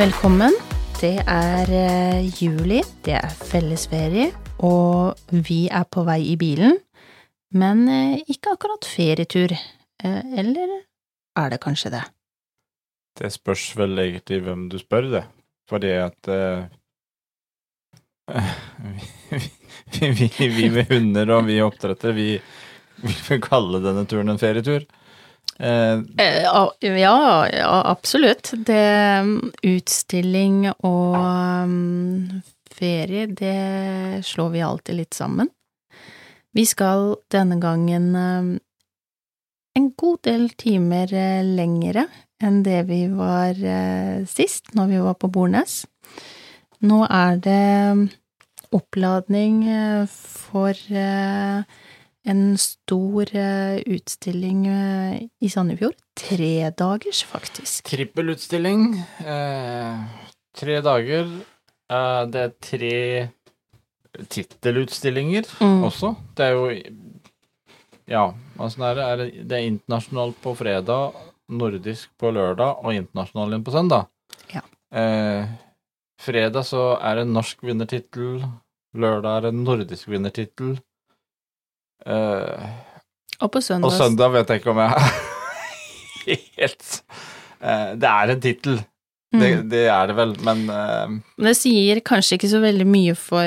Velkommen. Det er eh, juli, det er fellesferie, og vi er på vei i bilen. Men eh, ikke akkurat ferietur. Eh, eller er det kanskje det? Det spørs vel egentlig hvem du spør, det. Fordi at uh, vi, vi, vi med hunder og vi oppdrettere, vi vi vil kalle denne turen en ferietur. Eh, ja, ja, absolutt. Det mm, Utstilling og um, ferie, det slår vi alltid litt sammen. Vi skal denne gangen um, en god del timer uh, lengre enn det vi var uh, sist, når vi var på Bornes. Nå er det um, oppladning uh, for en stor eh, utstilling eh, i Sandefjord. Tre dagers, faktisk. Trippelutstilling. Eh, tre dager. Eh, det er tre tittelutstillinger Mm. også. Det er jo Ja, åssen det? Er det? Det er internasjonalt på fredag, nordisk på lørdag og internasjonal igjen på søndag. Ja. Eh, fredag så er det norsk vinnertittel. Lørdag er det nordisk vinnertittel. Eh, Og på søndag og søndag vet jeg ikke om jeg helt uh, Det er en tittel. Det, Mm. det er det vel, men uh, Det sier kanskje ikke så veldig mye for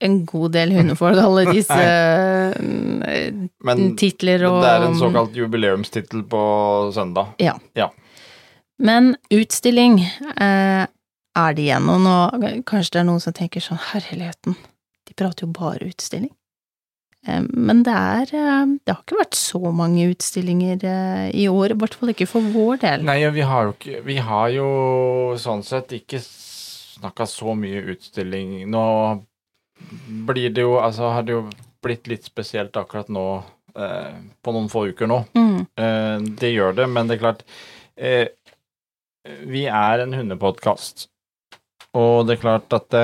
en god del hundefolk, alle disse Men titler og det er en såkalt jubileumstittel på søndag. Ja Men utstilling er det igjen, nå kanskje det er noen som tenker sånn herligheten, de prater jo bare utstilling. Eh, men det er eh, Det har ikke vært så mange utstillinger eh, i år, i hvert fall ikke for vår del. Nei, vi har jo ikke Vi har jo sånn sett ikke snakka så mye utstilling. Nå blir det jo Altså har det jo blitt litt spesielt akkurat nå, eh, på noen få uker nå. Mm, Eh, det gjør det, men det er klart eh, Vi er en hundepodkast, og det er klart at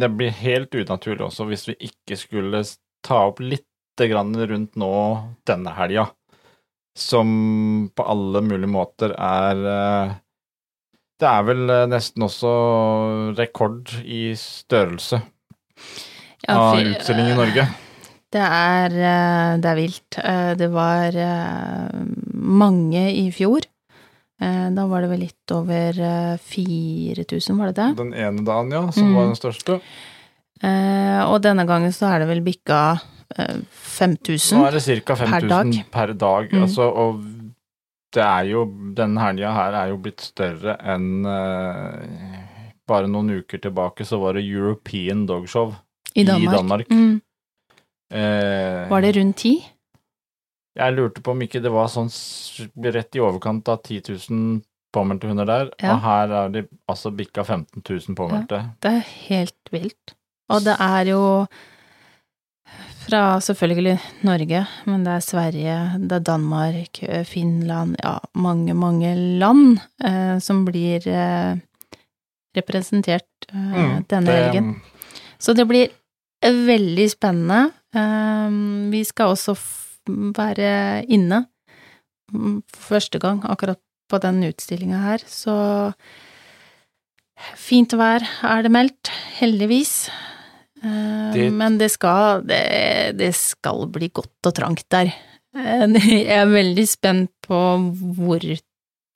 det, blir helt unaturlig også hvis vi ikke skulle ta opp litt grann rundt nå denne helga, som på alle mulige måter er eh, Det er vel eh, nesten også rekord i størrelse ja, av utstilling i Norge. Det er, eh, det er vilt. Eh, Det var eh, mange i fjor. Eh, Da var det vel litt over eh, 4000, var det det? Den ene dagen, ja, som Mm. var den største. Eh, Og denne gangen så er det vel bikka eh, 5000. Nå er det ca. per 5000 dag. per dag. Mm. Altså, og det er jo Denne helga her er jo blitt større enn eh, Bare noen uker tilbake så var det European Dog Show I Danmark. Danmark. Mm. Eh, Var det rundt ti? Jeg lurte på om ikke det var sånn rett i overkant av 10 000 påmeldte hunder der, Ja. og her er de altså bikka 15 000 påmeldte. Det er helt vilt. Og det er jo fra selvfølgelig Norge, men det er Sverige, det er Danmark, eh, Finland, ja, mange, mange land eh, som blir eh, representert eh, Mm, denne det- helgen. Så det blir veldig spennende. Eh, vi skal også være inne for første gang akkurat på den utstillinga her, så fint vær er det meldt, heldigvis. Eh, Det- Men det skal, det, det skal bli godt og trangt der. Eh, Jeg er veldig spent på hvor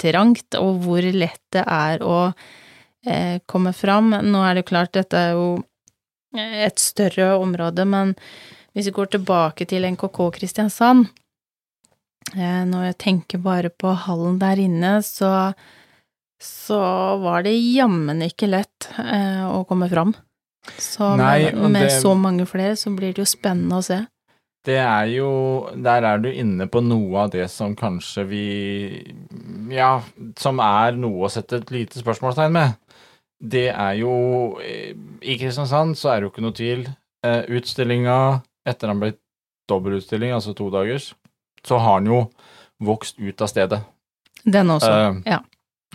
trangt og hvor lett det er å eh, komme fram. Nå er det klart, dette er jo et større område, men hvis vi går tilbake til NKK Kristiansand, eh, når jeg tenker bare på hallen der inne, så, så var det jammen ikke lett eh, å komme fram. Så Nei, med, med det- så mange flere, så blir det jo spennende å se. Det er jo Der er du inne på noe av det som kanskje vi Ja, som er noe å sette et lite spørsmålstegn med. Det er jo eh, I Kristiansand så er det jo ikke noe tvil. Utstillinga, etter han ble dobbeltutstilling, altså to dagers, så har han jo vokst ut av stedet. Den også, Eh, ja.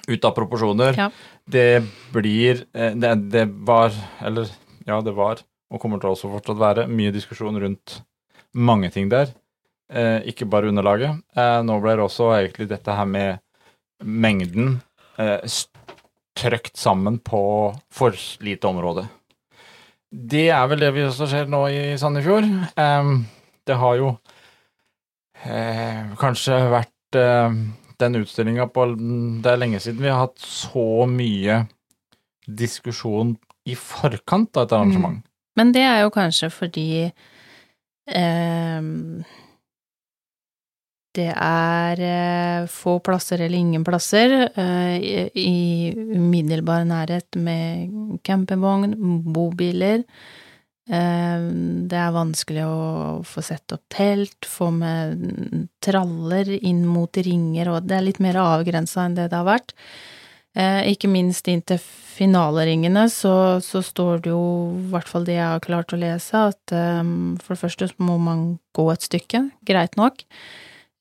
Ut av proporsjoner. Ja. Det blir eh, det, det var Eller, ja, det var, og kommer til å også fortsatt være, mye diskusjon rundt mange ting der. Eh, ikke bare underlaget. Eh, nå ble det også egentlig dette her med mengden. Eh, trøkt sammen på for lite område. Det er vel det vi også ser nå i Sandefjord. Det har jo eh, kanskje vært eh, den utstillinga på Det er lenge siden vi har hatt så mye diskusjon i forkant av et arrangement. Mm. Men det er jo kanskje fordi eh, det er eh, få plasser eller ingen plasser eh, i, umiddelbar nærhet med campingvogn, bobiler. Eh, det er vanskelig å få sett opp telt, få med traller inn mot ringer, og det er litt mer avgrensa enn det det har vært. Ikke minst inn til finaleringene så, så, står det jo, i hvert fall det jeg har klart å lese, at for det første må man gå et stykke, greit nok,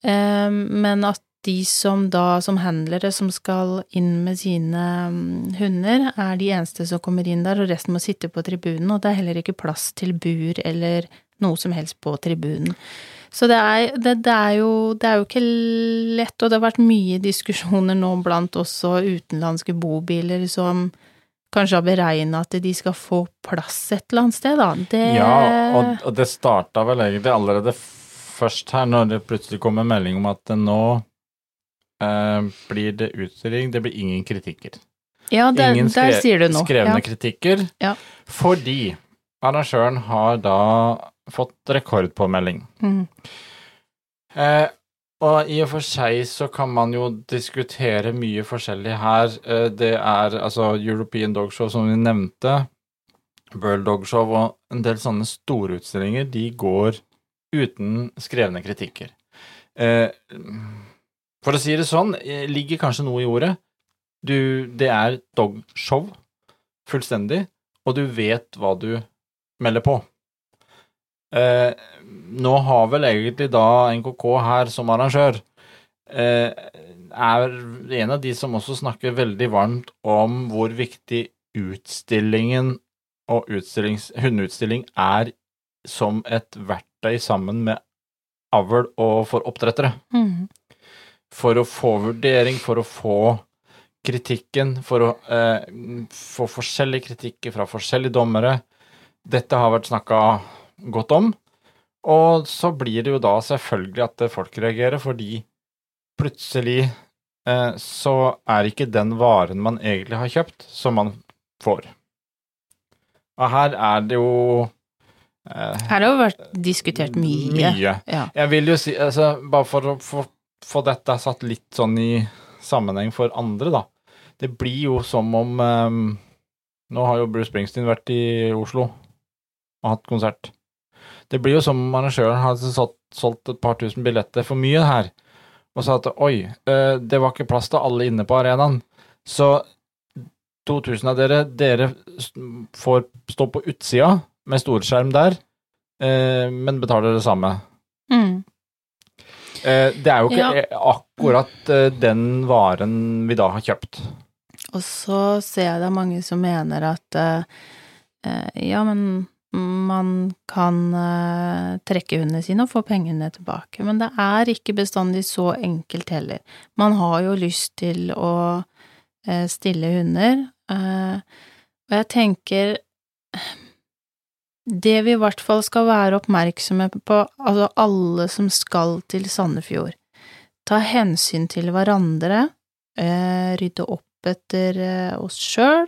men at de som da, som handlere som skal inn med sine um, hunder, er de eneste som kommer inn der, og resten må sitte på tribunen, og det er heller ikke plass til bur eller noe som helst på tribunen. Så det er, det, det, er jo, det er jo ikke lett, og det har vært mye diskusjoner nå blant også utenlandske bobiler som kanskje har beregna at de skal få plass et eller annet sted, da. Det... Ja, og, og det starta vel egentlig allerede først her, når det plutselig kom en melding om at nå eh, blir det utstilling, det blir ingen kritikker. Ja, det, ingen skre, der sier du noe. skrevne ja. kritikker, ja. fordi arrangøren har da fått rekordpåmelding. Mm. Eh, og i og for seg så kan man jo diskutere mye forskjellig her. Eh, det er altså European Dog Show, som vi nevnte, World Dog Show og en del sånne store utstillinger, de går uten skrevne kritikker. Eh, for å si det sånn, eh, ligger kanskje noe i ordet. Du, det er dogshow, fullstendig, og du vet hva du melder på. Eh, nå har vel egentlig da NKK her som arrangør eh, er en av de som også snakker veldig varmt om hvor viktig utstillingen og hundeutstilling er som et verktøy sammen med avl og for oppdrettere. Mm. For å få vurdering, for å få kritikken, for å eh, få forskjellige kritikker fra forskjellige dommere. Dette har vært snakka godt om. Og så blir det jo da selvfølgelig at folk reagerer, fordi plutselig eh, så er ikke den varen man egentlig har kjøpt, som man får. Og her er det jo Her har det jo vært diskutert mye. Mye. Ja. Jeg vil jo si, altså, bare for å få dette satt litt sånn i sammenheng for andre, da. Det blir jo som om um, Nå har jo Bruce Springsteen vært i Oslo og hatt konsert. Det blir jo som om arrangøren har solgt et par tusen billetter for mye her, og sa at oi, eh, det var ikke plass til alle inne på arenaen. Så 2000 av dere, dere får stå på utsida med storskjerm der, eh, men betaler det samme. Mm. Eh, det er jo ikke ja. akkurat den varen vi da har kjøpt. Og så ser jeg det er mange som mener at ja, men man kan uh, trekke hundene sine og få pengene tilbake. Men det er ikke bestandig så enkelt heller. Man har jo lyst til å stille hunder, og jeg tenker Det vi i hvert fall skal være oppmerksomme på, altså alle som skal til Sandefjord, ta hensyn til hverandre, rydde opp etter oss sjøl,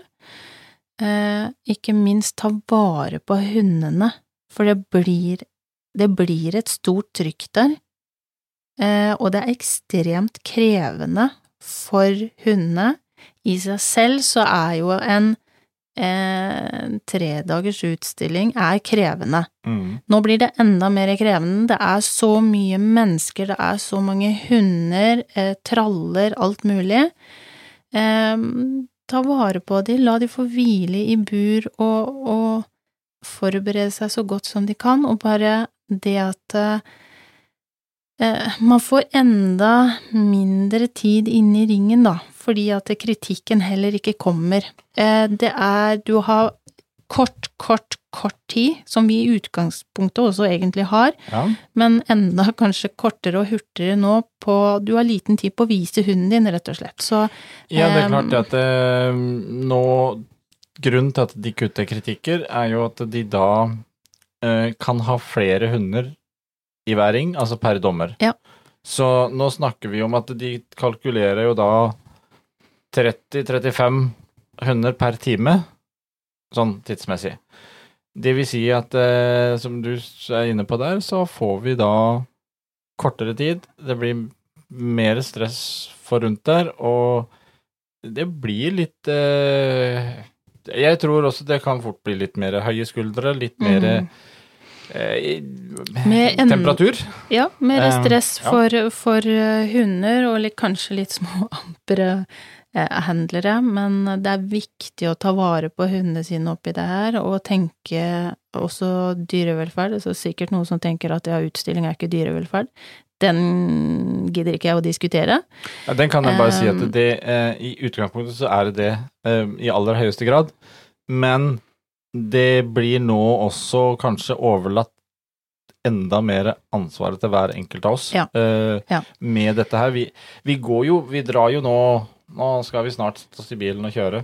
eh, ikke minst ta vare på hundene, for det blir, det blir et stort trykk der, eh, og det er ekstremt krevende for hundene. I seg selv så er jo en eh, tredagers utstilling er krevende. Mm. Nå blir det enda mer krevende. Det er så mye mennesker, det er så mange hunder, eh, traller, alt mulig. Eh, ta vare på dem, la dem få hvile i bur og, og forberede seg så godt som de kan, og bare det at eh, man får enda mindre tid inne i ringen, da, fordi at kritikken heller ikke kommer. Eh, det er Du har kort, kort, kort tid, som vi i utgangspunktet også egentlig har, Ja. men enda kanskje kortere og hurtigere nå på Du har liten tid på å vise hunden din, rett og slett. Så Ja, det er Ehm, klart at eh, nå Grunnen til at de kutter kritikker, er jo at de da eh, kan ha flere hunder i hver ring, altså per dommer. Ja. Så nå snakker vi om at de kalkulerer jo da 30-35 hunder per time, sånn tidsmessig. Det vil si at, eh, som du er inne på der, så får vi da kortere tid. Det blir mer stress for rundt der, og det blir litt eh, Jeg tror også det kan fort bli litt mer høye skuldre, litt mer Mm. Eh, Med en- temperatur. Ja, mer Eh, stress for, for eh, hunder, og litt, kanskje litt små ampere eh, handlere, men det er viktig å ta vare på hundene sine oppi det her, og tenke også dyrevelferd. Så sikkert noen som tenker at ja, utstilling er ikke dyrevelferd. Den gidder ikke jeg å diskutere. Ja, den kan jeg bare si at Um, det i utgangspunktet så er det det i aller høyeste grad, men det blir nå også kanskje overlatt enda mer ansvaret til hver enkelt av oss Ja. Uh, Ja. med dette her. Vi, vi går jo, vi drar jo nå Nå skal vi snart oss i bilen og kjøre,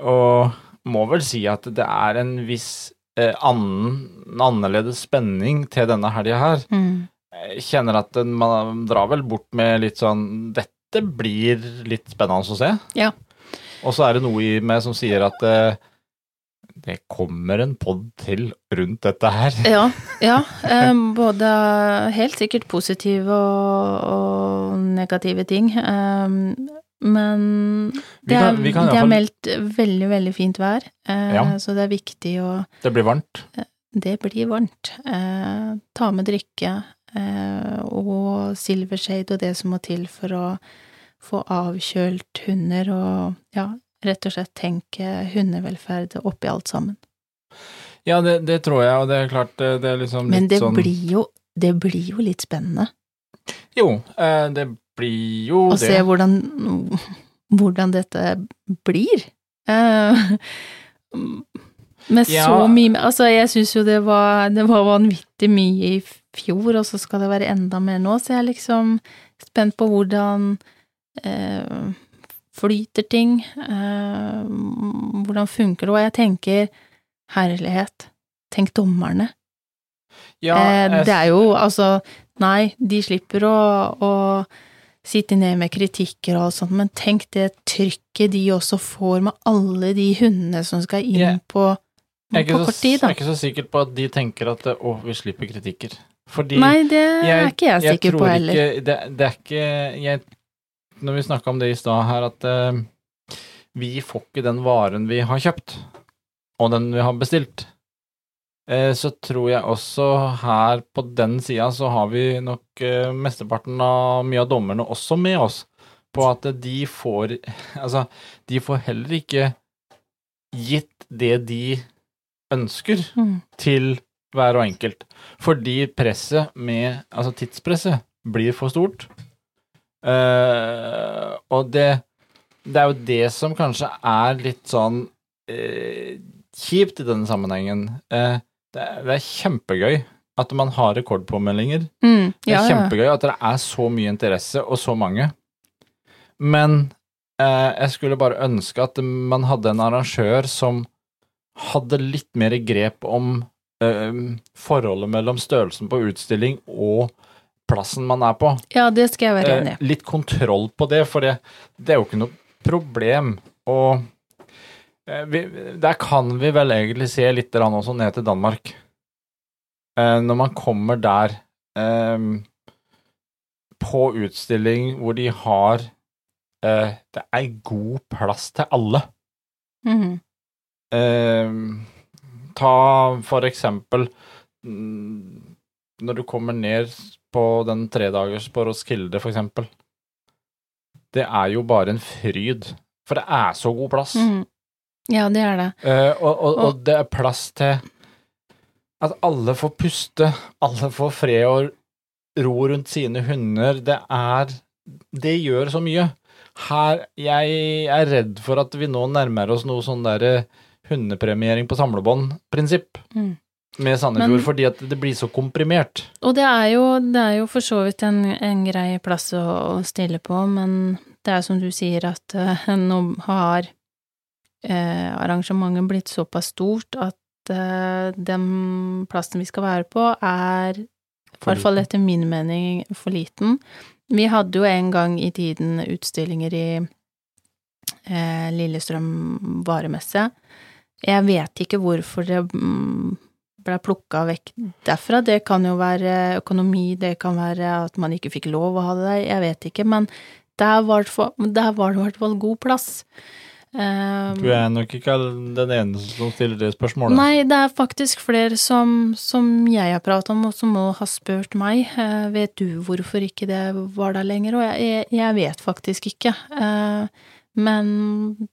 og må vel si at det er en viss uh, annen, annerledes spenning til denne helga her. Jeg kjenner at man drar vel bort med litt sånn Dette blir litt spennende å se. Ja. Og så er det noe i meg som sier at eh, det kommer en pod til rundt dette her. Ja, ja. eh, Både helt sikkert positive og, og negative ting. eh, Men det er, kan- vi kan det er meldt veldig, veldig fint vær, eh, Ja. så det er viktig å Det blir varmt. Det blir varmt. Ta med drikke og silvershade og det som må til for å få avkjølt hunder og ja, rett og slett tenke hundevelferd oppi alt sammen. Ja, det, det tror jeg, og det er klart eh, det er liksom Men det sånn blir jo det blir jo litt spennende Jo, eh, det blir jo å det. se hvordan, hvordan dette blir. Eh, med så Ja. mye Altså, jeg syns jo det var, det var vanvittig mye i fjor, og så skal det være enda mer nå, så jeg er liksom spent på hvordan eh, flyter ting, eh, hvordan funker det, og jeg tenker herlighet, tenk dommerne. ja, Eh, det er jo altså Nei, de slipper å, å sitte ned med kritikker og alt sånt, men tenk det trykket de også får med alle de hundene som skal inn yeah. på, jeg på kort så, tid, jeg er ikke så sikker på at de tenker at eh, å, vi slipper kritikker. Fordi Nei, det er ikke jeg sikker på tror heller. Ikke, det, det er ikke jeg, Når vi snakka om det i stad her, at eh, vi får ikke den varen vi har kjøpt, og den vi har bestilt. Eh, så tror jeg også her på den sida så har vi nok eh, mesteparten av mye av dommerne også med oss på at de får Altså, de får heller ikke gitt det de ønsker Mm. til hver og enkelt. Fordi presset med Altså tidspresset blir for stort. Eh, og det Det er jo det som kanskje er litt sånn uh, kjipt i denne sammenhengen. Uh, det, er, det er kjempegøy at man har rekordpåmeldinger. Mm, Det er er ja. kjempegøy at det er så mye interesse og så mange. Men jeg skulle bare ønske at man hadde en arrangør som hadde litt mer grep om forholdet mellom størrelsen på utstilling og plassen man er på. ja, det skal jeg være enig Eh, i. litt kontroll på det, for det, det er jo ikke noe problem. Og eh, vi, der kan vi vel egentlig se litt også ned til Danmark. Eh, når man kommer der på utstilling hvor de har Det er god plass til alle. Mhm. Eh, ta for eksempel mm, når du kommer ned på den tredagers på Roskilde, for eksempel. Det er jo bare en fryd, for det er så god plass. Mm. Ja, det er det. Eh, og, og, og det er plass til at alle får puste, alle får fred og ro rundt sine hunder. Det er Det gjør så mye. Her Jeg er redd for at vi nå nærmer oss noe sånn derre hundepremiering på samlebånd-prinsipp Mm. Med Sandefjord, Men- fordi at det blir så komprimert. Og det er jo, det er jo for så vidt en, en grei plass å, å stille på, men det er som du sier at uh, nå har uh, arrangementet blitt såpass stort at uh, den plassen vi skal være på, er i hvert fall etter min mening for liten. Vi hadde jo en gang i tiden utstillinger i Lillestrøm varemesse. Jeg vet ikke hvorfor det mm, ble plukka vekk derfra. Det kan jo være økonomi, det kan være at man ikke fikk lov å ha det der, jeg vet ikke, men der var det i hvert fall god plass. Um, Du er nok ikke den eneste som stiller det spørsmålet. Nei, det er faktisk flere som, som jeg har pratet om, og som òg har spurt meg. Uh, vet du hvorfor ikke det var der lenger? Og jeg, jeg, jeg vet faktisk ikke. Uh, men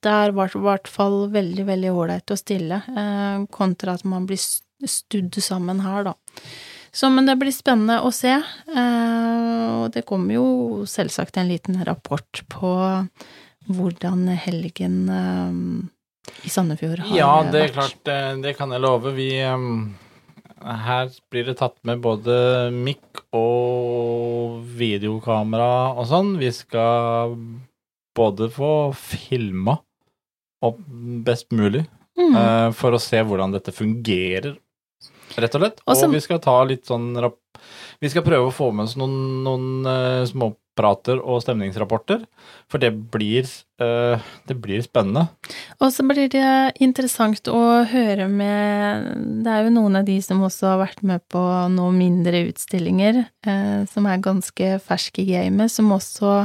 det er i hvert fall veldig, veldig ålreit å stille, uh, kontra at man blir studd sammen her, da. Så, men det blir spennende å se. Eh, og det kommer jo selvsagt en liten rapport på hvordan helgen eh, i Sandefjord har vært. Ja, det er klart, eh, det kan jeg love. Vi Her blir det tatt med både mikk og videokamera og sånn. Vi skal både få filma opp best mulig Mm. eh, for å se hvordan dette fungerer, rett og slett. Og Og vi skal ta litt sånn. Vi skal prøve å få med oss noen, noen uh, småprater og stemningsrapporter, for det blir, uh, det blir spennende. Og så blir det interessant å høre med Det er jo noen av de som også har vært med på noen mindre utstillinger, uh, som er ganske ferske i gamet, som også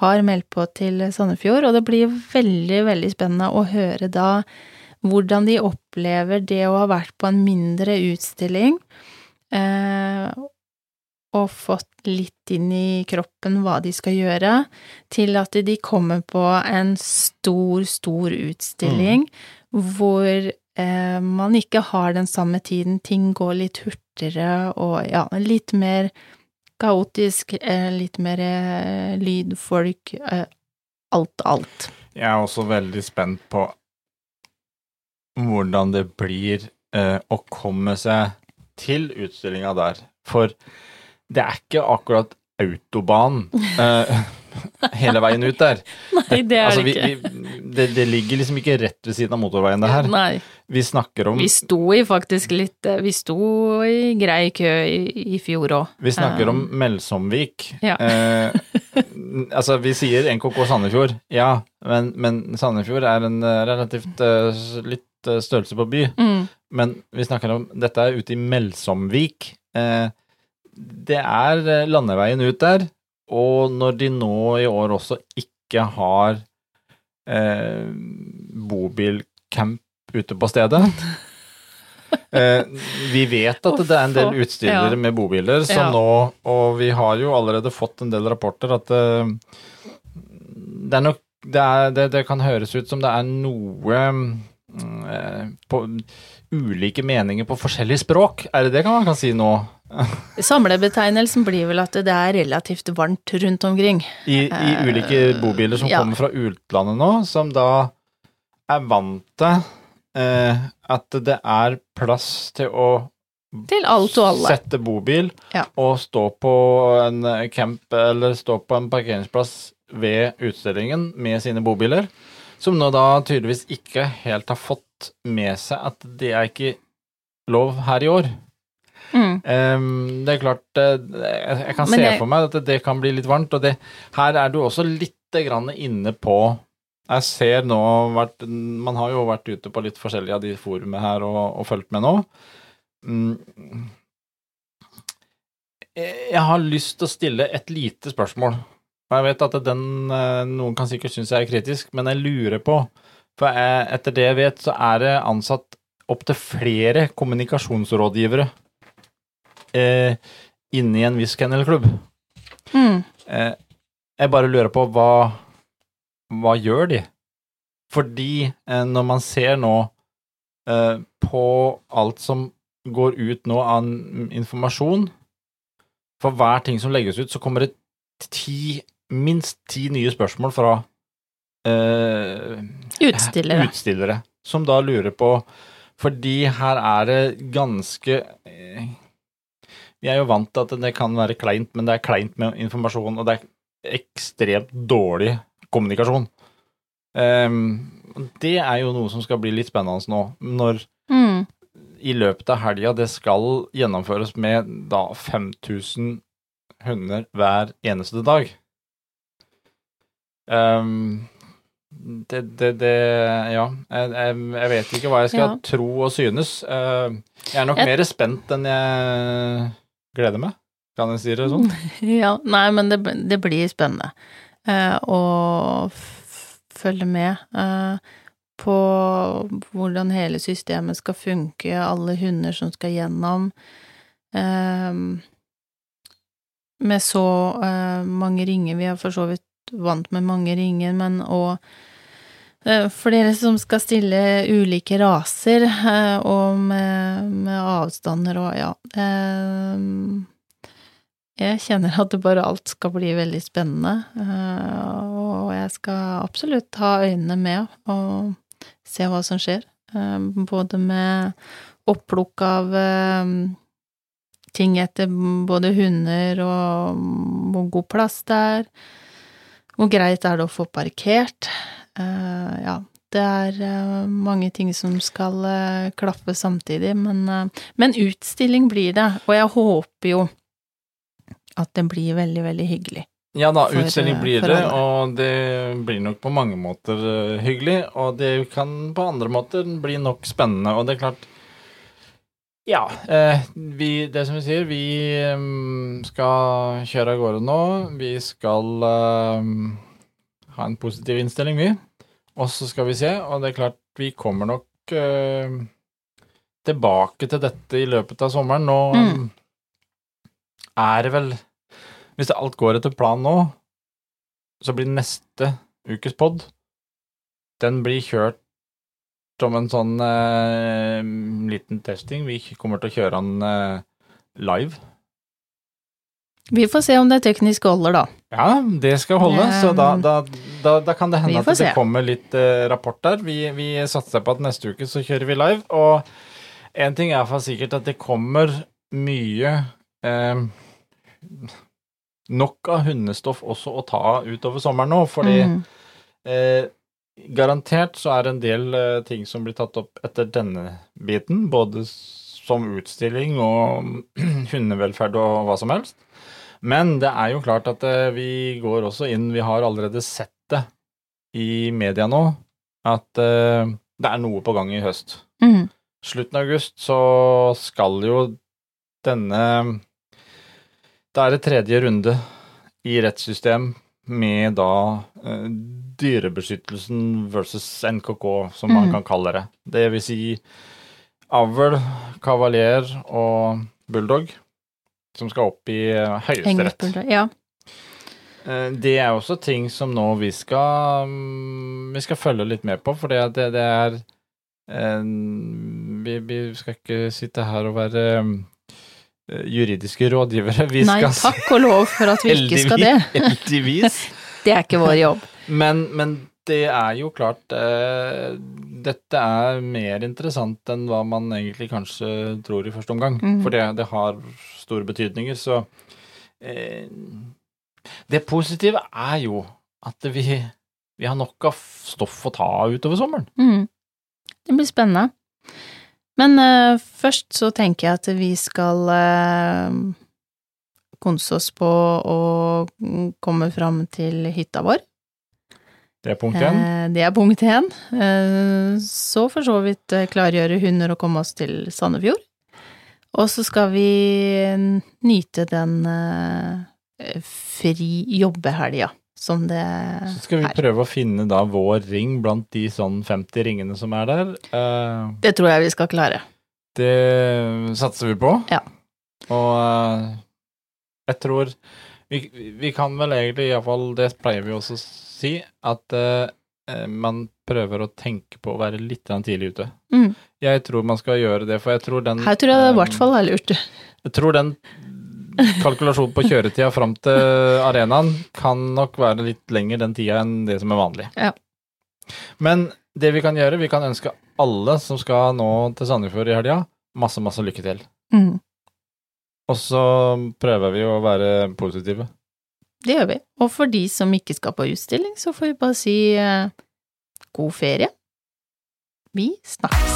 har meldt på til Sandefjord, og det blir veldig, veldig spennende å høre da hvordan de opplever det å ha vært på en mindre utstilling, eh, og fått litt inn i kroppen hva de skal gjøre, til at de kommer på en stor, stor utstilling hvor eh, man ikke har den samme tiden, ting går litt hurtigere og ja, litt mer kaotisk, eh, litt mer eh, lyd, folk, eh, alt, alt. Jeg er også veldig spent på hvordan det blir eh, å komme seg til utstillinga der. For det er ikke akkurat autobahn eh, hele veien ut der. Nei, det er altså, vi, ikke. vi, det, det ligger liksom ikke rett ved siden av motorveien, det her. Nei. Vi snakker om Vi sto i faktisk litt eh, Vi sto i grei kø i, i fjor òg. Vi snakker om Melsomvik. Ja. Eh, altså, vi sier NKK Sandefjord, ja, men, men Sandefjord er en eh, relativt uh, litt eh, størrelse på by. Mm. Men vi snakker om Dette er ute i Melsomvik. Eh, det er eh, landeveien ut der, og når de nå i år også ikke har eh, bobilcamp ute på stedet eh, Vi vet at det er en del utstillere ja. med bobiler som Ja. nå Og vi har jo allerede fått en del rapporter at eh, det er nok det, er, det, det kan høres ut som det er noe på ulike meninger på forskjellige språk. Er det det man kan si nå? Samlebetegnelsen blir vel at det er relativt varmt rundt omkring. I, i Eh, ulike bobiler som ja. kommer fra utlandet nå, som da er vant til eh, at det er plass til å Til alt og alle. sette bobil Ja. og stå på en camp eller stå på en parkeringsplass ved utstillingen med sine bobiler, som nå da tydeligvis ikke helt har fått med seg at det er ikke lov her i år. Mm. Um, det er klart eh, Jeg, kan Men se det- for meg at det kan bli litt varmt, og det, her er du også litt grann inne på Jeg ser nå vært, Man har jo vært ute på litt forskjellige av de forumene her og, og fulgt med nå. Mm. Jeg har lyst til å stille et lite spørsmål. Og jeg vet at den eh, Noen kan sikkert synes jeg er kritisk, men jeg lurer på For jeg, etter det jeg vet, så er det ansatt opptil flere kommunikasjonsrådgivere eh, inne i en viss kennelklubb. Mm. Eh, jeg bare lurer på hva Hva gjør de? Fordi eh, når man ser nå eh, på alt som går ut nå av informasjon For hver ting som legges ut, så kommer det ti, minst ti nye spørsmål fra eh, Utstillere. utstillere som da lurer på Fordi her er det ganske eh, Vi er jo vant til at det kan være kleint, men det er kleint med informasjon, og det er ekstremt dårlig kommunikasjon. Eh, det er jo noe som skal bli litt spennende nå, når Mm. i løpet av helga det skal gjennomføres med da 5000 hunder hver eneste dag. Ehm, det, det, det Ja, jeg, jeg, vet ikke hva jeg skal Ja. tro og synes. Uh, jeg er nok Jeg- mer spent enn jeg gleder meg, kan jeg si det sånn. Ja, nei, men det, det blir spennende uh, å f- følge med uh, på hvordan hele systemet skal funke, alle hunder som skal gjennom. Eh, med så eh, mange ringer, vi har for så vidt vant med mange ringer, men òg eh, flere som skal stille ulike raser, eh, og med, med avstander og ja. Eh, jeg kjenner at det bare alt skal bli veldig spennende, og jeg skal absolutt ha øynene med og se hva som skjer. Både med oppplukk av ting etter både hunder og hvor god plass det er. Hvor greit er det å få parkert? Uh, Ja, det er uh, mange ting som skal uh, klaffe samtidig, men, eh, men utstilling blir det, og jeg håper jo at det blir veldig, veldig hyggelig. Ja da, For, utstilling eh, blir det, alle. og det blir nok på mange måter eh, hyggelig, og det kan på andre måter bli nok spennende, og det er klart Ja, eh, vi, det som vi sier, vi skal kjøre av gårde nå. Vi skal ha en positiv innstilling, vi. Og så skal vi se, og det er klart, vi kommer nok eh, tilbake til dette i løpet av sommeren. Nå Mm. er det vel Hvis alt går etter planen nå, så blir neste ukes pod Den blir kjørt som en sånn eh, liten testing. Vi kommer til å kjøre den eh, live. Vi får se om det teknisk holder, da. Ja, det skal holde, Um, så da, da, da, da kan det hende at det se. kommer litt eh, rapport der. Vi, vi satser på at neste uke så kjører vi live, og en ting er iallfall sikkert at det kommer mye eh, Nok av hundestoff også å ta utover sommeren nå, fordi Mm. eh, garantert så er det en del eh, ting som blir tatt opp etter denne biten, både som utstilling og hundevelferd og hva som helst. Men det er jo klart at eh, vi går også inn Vi har allerede sett det i media nå, at eh, det er noe på gang i høst. Mm. Slutten av august så skal jo denne Da er det tredje runde i rettssystem med da eh, Dyrebeskyttelsen versus NKK, som man mm. kan kalle det. Det vil si avl, kavalier og bulldog, som skal opp i eh, Høyesterett. Ja. Eh, Det er også ting som nå vi skal mm, Vi skal følge litt med på, for det, det, er eh, vi, vi skal ikke sitte her og være mm, juridiske rådgivere. Vi Nei, skal takk og lov for at vi ikke skal det. Heldigvis. Det er ikke vår jobb. Men, men det er jo klart eh, Dette er mer interessant enn hva man egentlig kanskje tror i første omgang. Mm. For det, det har store betydninger, så eh, Det positive er jo at vi, vi har nok av stoff å ta utover sommeren. Mm. Det blir spennende. Men uh, først så tenker jeg at vi skal uh, konse oss på å komme fram til hytta vår. Det er punkt én. Uh, det er punkt én. Eh, så for så vidt eh, klargjøre hunder og komme oss til Sandefjord. Og så skal vi nyte den eh, fri jobbehelga som det er. Så skal vi prøve å finne da vår ring blant de sånn 50 ringene som er der. Uh, Det tror jeg vi skal klare. Det satser vi på. Ja. Og uh, jeg tror vi, vi kan vel egentlig, iallfall det pleier vi også å si, at eh, man prøver å tenke på å være litt tidlig ute. Mm. Jeg tror man skal gjøre det, for jeg tror den Her tror jeg det i hvert fall er lurt. Jeg tror den kalkulasjonen på kjøretida fram til arenaen kan nok være litt lenger den tida enn det som er vanlig. Ja. Men det vi kan gjøre, vi kan ønske alle som skal nå til Sandefjord i helga, masse, masse lykke til. Mm. Og så prøver vi å være positive. Det gjør vi. Og for de som ikke skal på utstilling, så får vi bare si eh, god ferie. Vi snakkes.